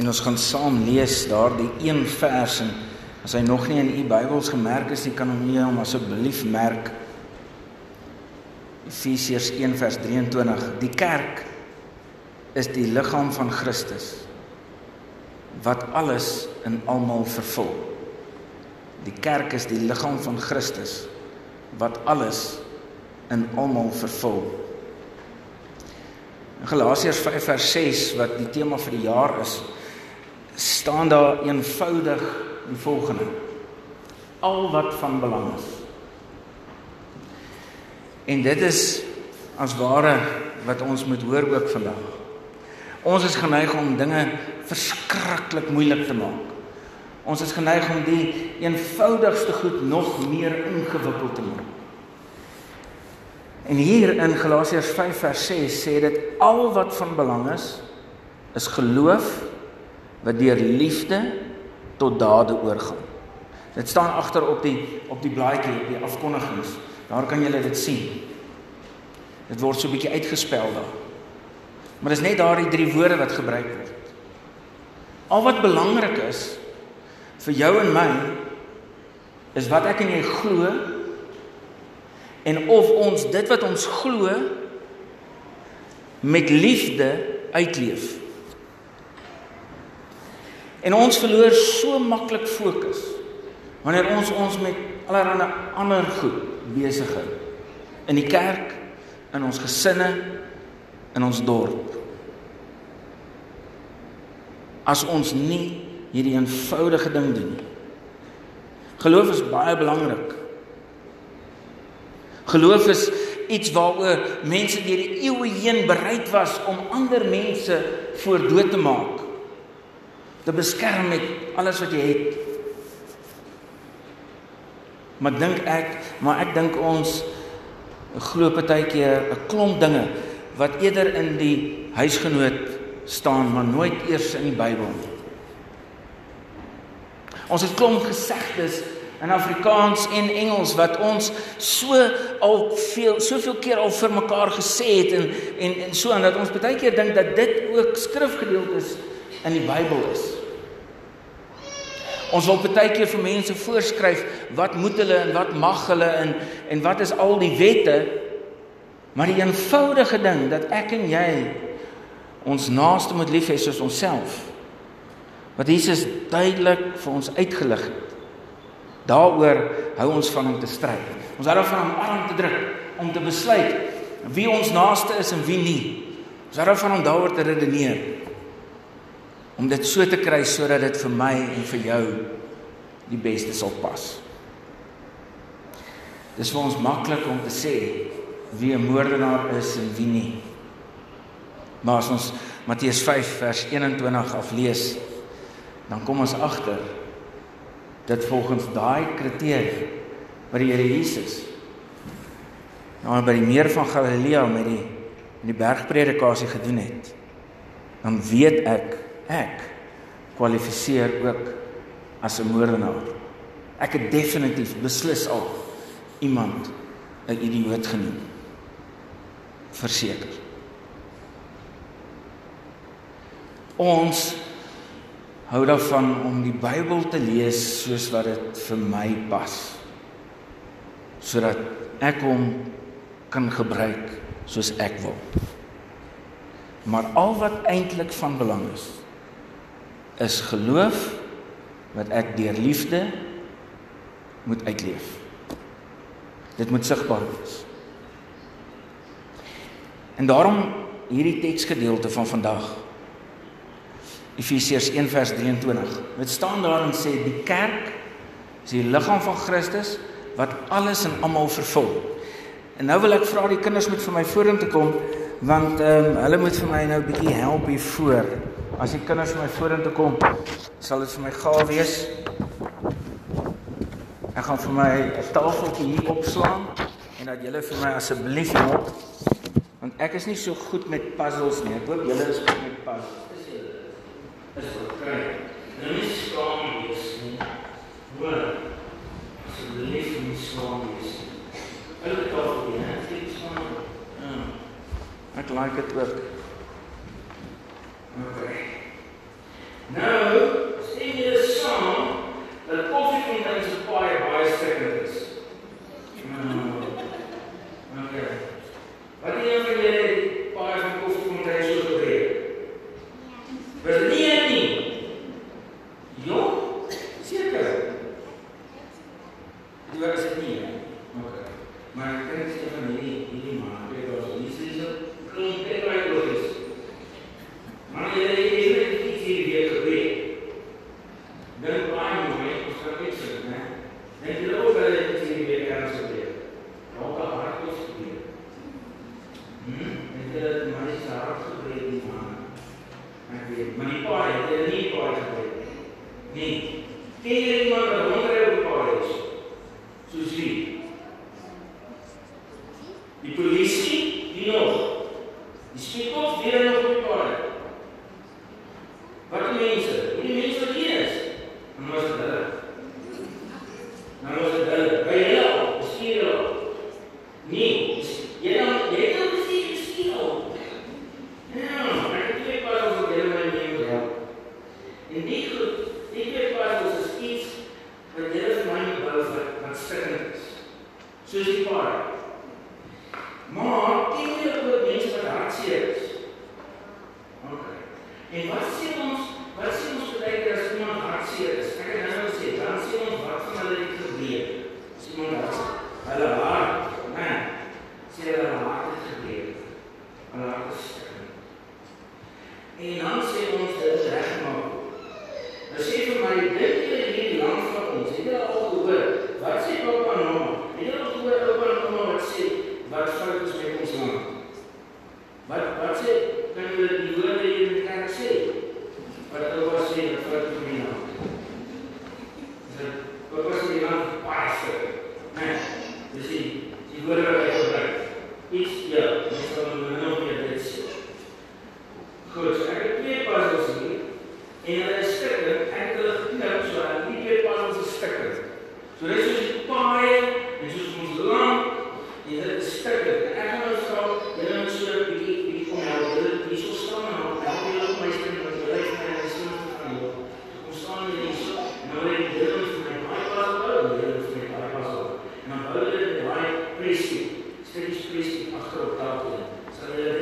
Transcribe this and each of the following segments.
En ons gaan saam lees daardie een vers en as hy nog nie in u Bybels gemerk is nie, kan hom nie hom asseblief merk. Efesiërs 1 vers 23. Die kerk is die liggaam van Christus wat alles in almal vervul. Die kerk is die liggaam van Christus wat alles in almal vervul. In Galasiërs 5 vers 6 wat die tema vir die jaar is, staan daar eenvoudig die volgende: Al wat van belang is. En dit is as ware wat ons moet hoor ook vandag. Ons is geneig om dinge verskriklik moeilik te maak. Ons is geneig om die eenvoudigste goed nog meer ingewikkeld te maak. En hier in Galasiërs 5 vers 6 sê dit al wat van belang is is geloof wat deur liefde tot dade oorgaan. Dit staan agter op die op die blaadjie op die afkondigings. Daar kan jy dit sien. Dit word so 'n bietjie uitgespel daar. Maar dis net daardie drie woorde wat gebruik word. Al wat belangrik is vir jou en my is wat ek en jy glo en of ons dit wat ons glo met liefde uitleef. En ons verloor so maklik fokus wanneer ons ons met allerlei ander goed besig hou. In die kerk, in ons gesinne, in ons dorp. As ons nie hierdie eenvoudige ding doen nie. Geloof is baie belangrik. Geloof is iets waaroor mense deur die eeue heen bereid was om ander mense voor dood te maak. Te beskerm met alles wat jy het. Maar dink ek, maar ek dink ons glo partykeer 'n klomp dinge wat eerder in die huisgenoot staan, maar nooit eers in die Bybel nie. Ons het klomp gesegdes in Afrikaans en Engels wat ons so al veel soveel keer al vir mekaar gesê het en en en so en dat ons baie keer dink dat dit ook skrifgedeeltes in die Bybel is. Ons wil baie keer vir mense voorskryf wat moet hulle en wat mag hulle en en wat is al die wette? Maar die eenvoudige ding dat ek en jy ons naaste moet lief hê soos onsself. Wat Jesus duidelik vir ons uitgelig het. Daaroor hou ons van om te stry. Ons hou daarvan om arm te druk, om te besluit wie ons naaste is en wie nie. Ons hou daarvan om daaroor te redeneer. Om dit so te kry sodat dit vir my en vir jou die beste sal pas. Dis vir ons maklik om te sê wie 'n moordenaar is en wie nie. Maar as ons Matteus 5 vers 21 aflees, dan kom ons agter dat volgens daai kriteria wat die Here Jesus nou by die meer van Galilea met die in die bergpredikasie gedoen het dan weet ek ek kwalifiseer ook as 'n moordenaar ek het definitief beslis al iemand 'n idioot genoem verseker ons hou daarvan om die Bybel te lees soos wat dit vir my pas. Sodat ek hom kan gebruik soos ek wil. Maar al wat eintlik van belang is, is geloof wat ek deur liefde moet uitleef. Dit moet sigbaar wees. En daarom hierdie teksgedeelte van vandag Efesiërs 1 vers 23. Dit staan daar en sê die kerk is die liggaam van Christus wat alles en almal vervul. En nou wil ek vra die kinders moet vir my vorentoe kom want ehm um, hulle moet vir my nou 'n bietjie help hier voor. As die kinders my vorentoe kom, sal dit vir my gaaf wees. Ek gaan vir my 'n tafeltjie hier opslaan en dat julle vir my asseblief help want ek is nie so goed met puzzles nie. Ek hoop julle is goed met puzzles is verkry. Nou nie skaam wees nie. Hoor. Asseblief nie skaam wees nie. Hulle nie, hè? Dit skaam. Ja. Ek like dit ook. Okay. No. del bagno e costruisce me, nel luogo delle civili che hanno sapere, non capare questo dire. Mentre domani sarà sapere di mano. Ma di poi, di poi sapere. Quindi, che il mondo per le due devi diventare sei, per la tua sera, per il tuo minuto. კრისი, სპირიტის კრისი, ახლა დავყვე. სამელებია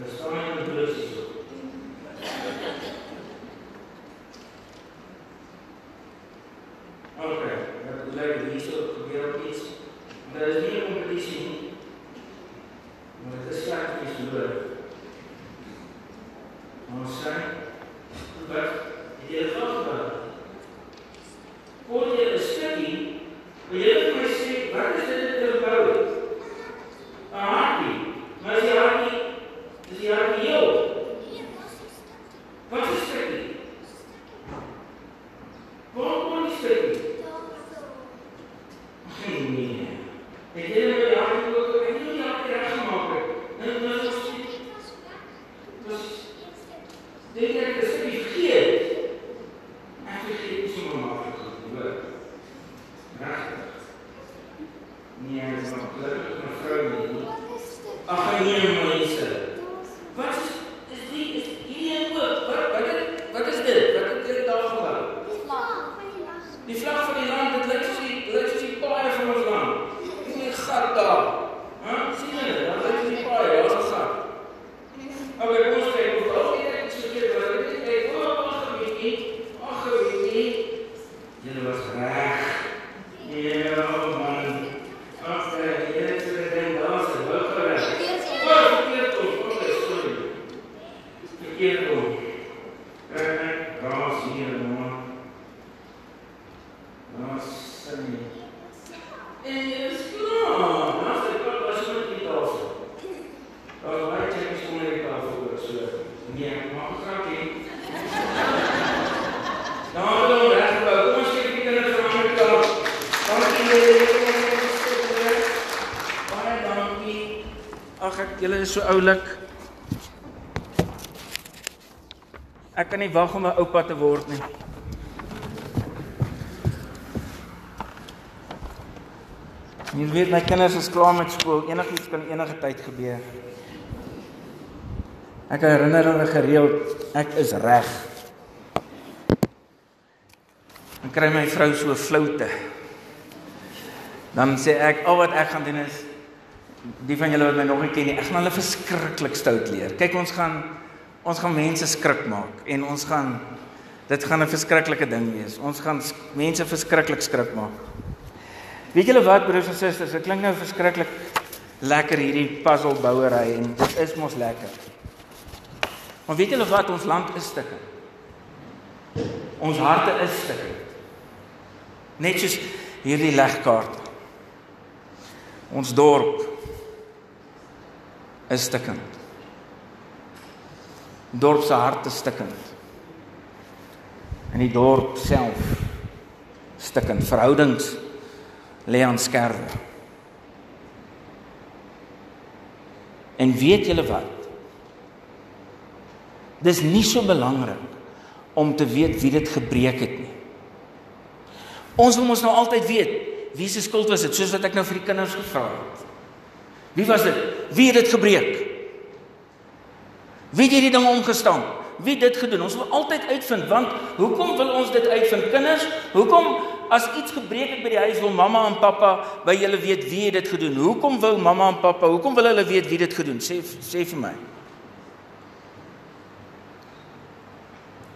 the story It is so oulik. Ek kan nie wag om 'n oupa te word nie. Jy weet my kinders is klaar met skool. Enigiets kan enige tyd gebeur. Ek herinner hulle gereeld ek is reg. Dan kry my vrou so floute. Dan sê ek al wat ek gaan doen is die van julle wat my nog nie ken nie, ek gaan hulle verskriklik stout leer. Kyk ons gaan ons gaan mense skrik maak en ons gaan dit gaan 'n verskriklike ding wees. Ons gaan mense verskriklik skrik maak. Weet julle wat broers en susters, dit klink nou verskriklik lekker hierdie puzzle bouery en dit is mos lekker. Maar weet julle wat ons land is stukke. Ons harte is stukke. Net soos hierdie legkaart. Ons dorp is stukkend. Dorp se hart is stukkend. En die dorp self stukkend verhoudings lê aan skerwe. En weet julle wat? Dis nie so belangrik om te weet wie dit gebreek het nie. Ons wil mos nou altyd weet wie se skuld was dit, soos wat ek nou vir die kinders gevra het. Wie was dit? Wie het dit gebreek? Wie het hierdie ding omgestaan? Wie het dit gedoen? Ons wil altyd uitvind want hoekom wil ons dit uitvind kinders? Hoekom as iets gebreek het by die huis wil mamma en pappa by julle weet wie het dit gedoen? Hoekom wil mamma en pappa? Hoekom wil hulle weet wie dit gedoen? Sê sê vir my.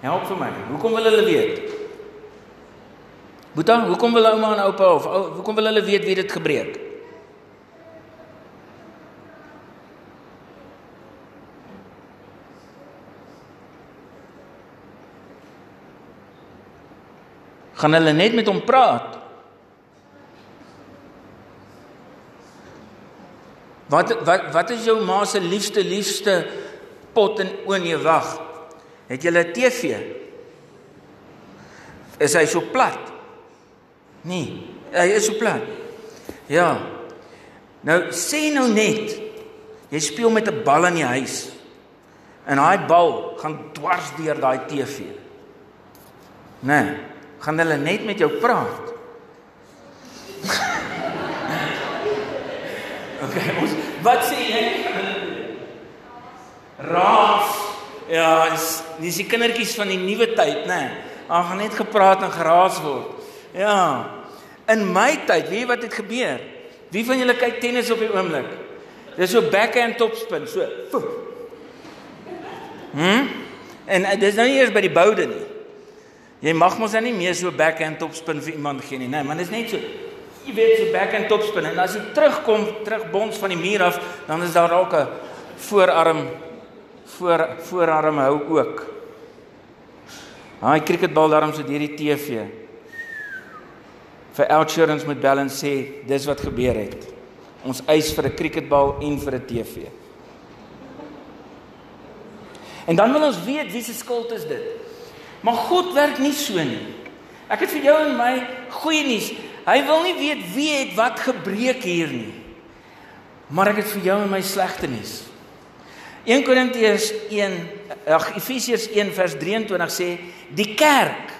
Help vir my. Hoekom wil hulle weet? Boeta, hoekom wil ouma en oupa of ou, hoekom wil hulle weet wie dit gebreek? Gaan hulle net met hom praat? Wat wat wat is jou ma se liefste liefste pot en onie wag? Het jy 'n TV? Is hy so plat? Nee, hy is so plat. Ja. Nou sê nou net jy speel met 'n bal in die huis. En daai bal gaan dwars deur daai TV. Nee gaan hulle net met jou praat. okay, ons wat sê jy? Raas. Ja, dis dis die kindertjies van die nuwe tyd. Nee. Hulle gaan net gepraat en geraas word. Ja. In my tyd, weet jy wat het gebeur? Wie van julle kyk tennis op die oomblik? Dis so backhand topspin, so. Hm? En eh, dis nou nie eers by die boude nie. Jy mag mos dan nie meer so backhand topspin vir iemand gee nie, nee, maar dit is net so jy weet so backhand topspin en as jy terugkom, terugbons van die muur af, dan is daar dalk 'n voorarm voor voorarm hou ook. Haai cricketbal daarom so deur die TV. Vir Outsurance met balance sê dis wat gebeur het. Ons eis vir 'n cricketbal en vir 'n TV. En dan wil ons weet wie se skuld is dit? Maar God werk nie so nie. Ek het vir jou en my goeie nuus. Hy wil nie weet wie het wat gebreek hier nie. Maar ek het vir jou en my slegte nuus. 1 Korintiërs 1 ag Efesiërs 1 vers 23 sê die kerk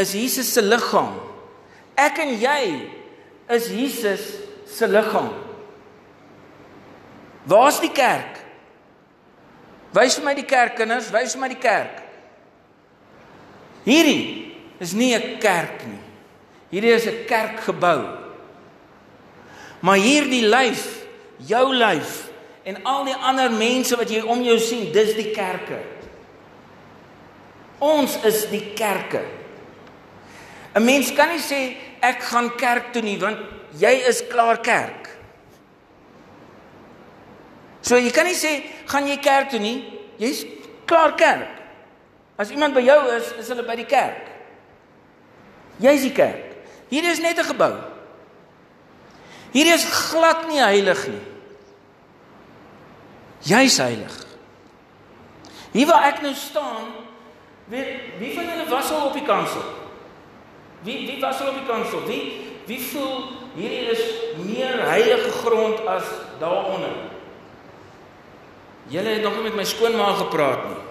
is Jesus se liggaam. Ek en jy is Jesus se liggaam. Waar's die kerk? Wys vir my die kerk kinders, wys vir my die kerk. Hierdie is nie 'n kerk nie. Hierdie is 'n kerkgebou. Maar hierdie lyf, jou lyf en al die ander mense wat jy om jou sien, dis die kerke. Ons is die kerke. 'n Mens kan nie sê ek gaan kerk toe nie want jy is klaar kerk. So jy kan nie sê gaan jy kerk toe nie, jy's klaar kerk. As iemand by jou is, is hulle by die kerk. Jy's die kerk. Hier is net 'n gebou. Hier is glad nie heilig nie. Jy's heilig. Hier waar ek nou staan, weet wie van julle was al op die kansel? Wie wie was al op die kansel? Wie wie voel hierdie is meer heilige grond as daaronder? Julle het nog nie met my skoonma gepraat nie.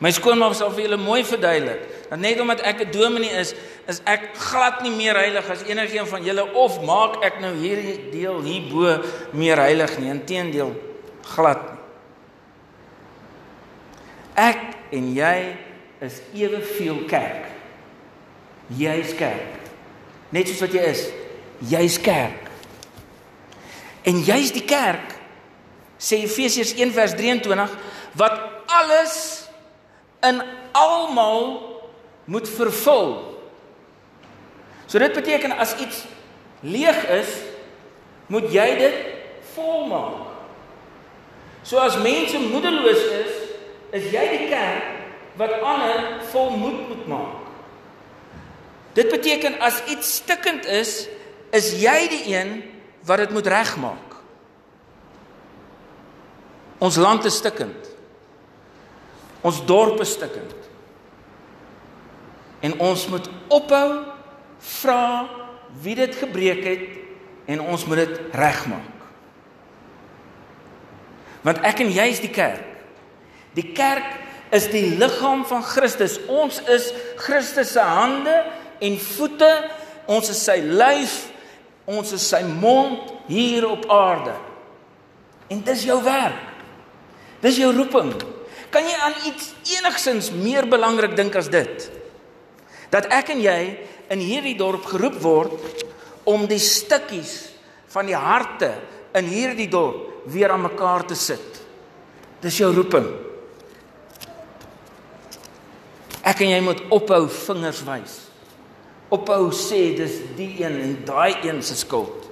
My skoonma sal vir julle mooi verduidelik dat net omdat ek 'n dominee is, is ek glad nie meer heilig as enigiemand van julle of maak ek nou hierdie deel hierbo meer heilig nie. Inteendeel, glad nie. Ek en jy is eweveel kerk. Jy's kerk. Net soos wat jy is. Jy's kerk. En jy's die kerk sê Efesiërs 1 vers 23 wat alles in almal moet vervul. So dit beteken as iets leeg is, moet jy dit volmaak. So as mense moedeloos is, is jy die kerk wat ander volmoed moet maak. Dit beteken as iets stikkend is, is jy die een wat dit moet regmaak. Ons land is stikkend. Ons dorp is stikkend. En ons moet ophou vra wie dit gebreek het en ons moet dit regmaak. Want ek en jy is die kerk. Die kerk is die liggaam van Christus. Ons is Christus se hande en voete. Ons is sy lyf. Ons is sy mond hier op aarde. En dis jou werk. Dis jou roeping. Kan jy aan iets enigsins meer belangrik dink as dit? Dat ek en jy in hierdie dorp geroep word om die stukkies van die harte in hierdie dorp weer aan mekaar te sit. Dis jou roeping. Ek en jy moet ophou vingers wys. Ophou sê dis die een en daai een se skuld.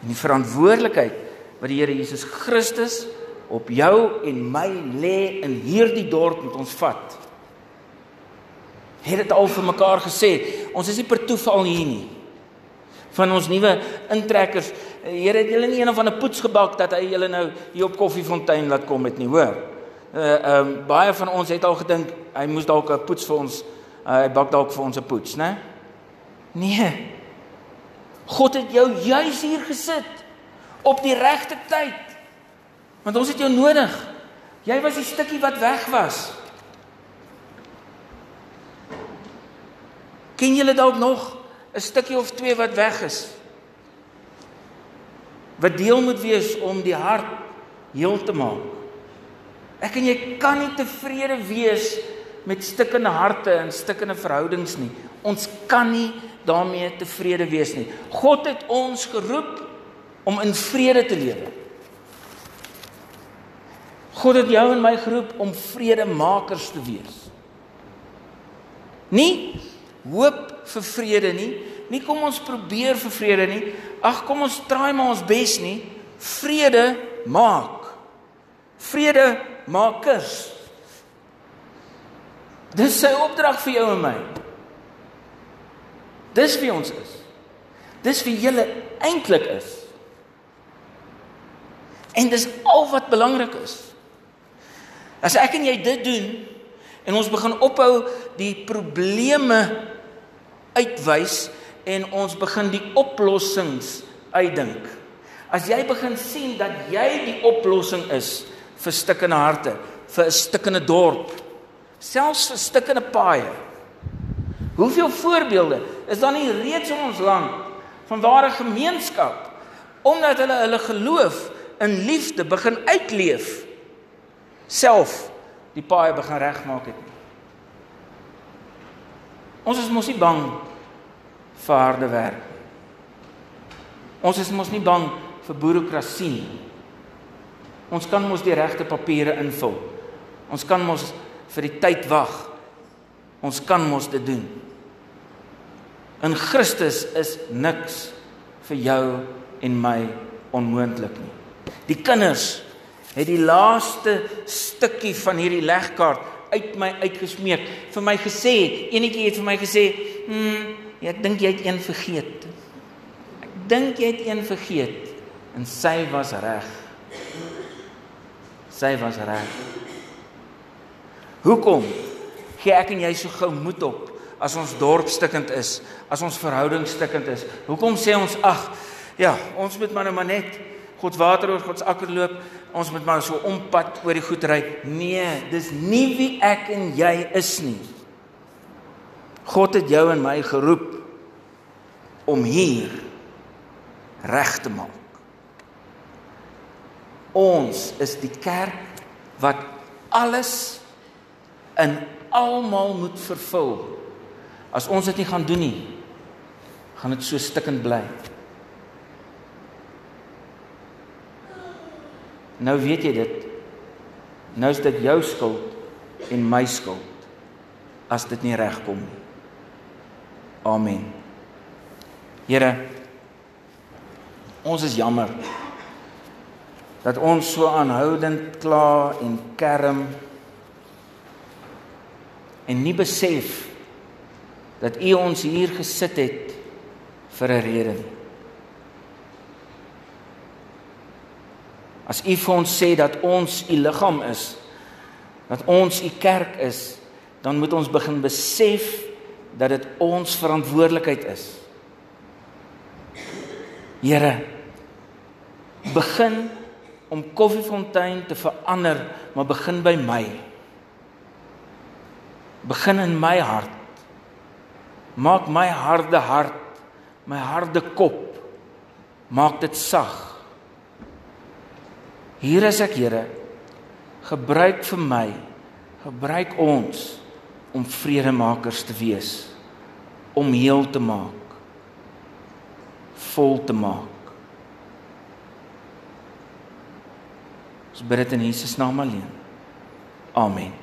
En die verantwoordelikheid wat die Here Jesus Christus op jou en my lê in hierdie dorp met ons vat. Het dit al vir mekaar gesê, ons is nie per toeval hier nie. Van ons nuwe intrekkers, Here het julle nie een of ander poets gebak dat hy julle nou hier op Koffiefontein laat kom het nie, hoor. Uh ehm um, baie van ons het al gedink hy moes dalk 'n poets vir ons uh, hy bak dalk vir ons 'n poets, né? Nee. God het jou juis hier gesit op die regte tyd. Want ons het jou nodig. Jy was die stukkie wat weg was. Ken julle dalk nog 'n stukkie of twee wat weg is? Wat deel moet wees om die hart heel te maak. Ek en jy kan nie tevrede wees met stikkende harte en stikkende verhoudings nie. Ons kan nie daarmee tevrede wees nie. God het ons geroep om in vrede te lewe. God het jou en my geroep om vredemakers te wees. Nie hoop vir vrede nie, nie kom ons probeer vir vrede nie. Ag kom ons try maar ons bes nie. Vrede maak. Vrede makers. Dis sy opdrag vir jou en my. Dis wie ons is. Dis wie jy eintlik is. En dis al wat belangrik is. As ek en jy dit doen en ons begin ophou die probleme uitwys en ons begin die oplossings uitdink. As jy begin sien dat jy die oplossing is vir stikkende harte, vir 'n stikkende dorp, selfs vir stikkende paaie. Hoeveel voorbeelde is daar nie reeds in ons land van ware gemeenskap omdat hulle hulle geloof in liefde begin uitleef self die paai begin regmaak het. Ons is mos nie bang vir harde werk. Ons is mos nie bang vir bureaukrasie nie. Ons kan mos die regte papiere invul. Ons kan mos vir die tyd wag. Ons kan mos dit doen. In Christus is niks vir jou en my onmoontlik nie. Die kinders het die laaste stukkie van hierdie legkaart uit my uitgesmeek. Vir my gesê enetjie het vir my gesê hm ek dink jy het een vergeet. Ek dink jy het een vergeet. En sy was reg. Sy was reg. Hoekom gee ek en jy so gou moed op as ons dorp stikkend is as ons verhouding stikkend is? Hoekom sê ons ag ja ons moet maar nou maar net God water oor God se akker loop, ons moet maar so ompad oor die goed ry. Nee, dis nie wie ek en jy is nie. God het jou en my geroep om hier reg te maak. Ons is die kerk wat alles in almal moet vervul. As ons dit nie gaan doen nie, gaan dit so stikkend bly. Nou weet jy dit. Nou is dit jou skuld en my skuld as dit nie regkom nie. Amen. Here ons is jammer dat ons so aanhoudend kla en kerm en nie besef dat U ons hier gesit het vir 'n rede nie. As U vir ons sê dat ons U liggaam is, dat ons U kerk is, dan moet ons begin besef dat dit ons verantwoordelikheid is. Here, begin om Koffiefontein te verander, maar begin by my. Begin in my hart. Maak my harde hart, my harde kop, maak dit sag. Hier is ek, Here. Gebruik vir my. Gebruik ons om vredemakers te wees, om heel te maak, vol te maak. Ons bid dit in Jesus naam alleen. Amen.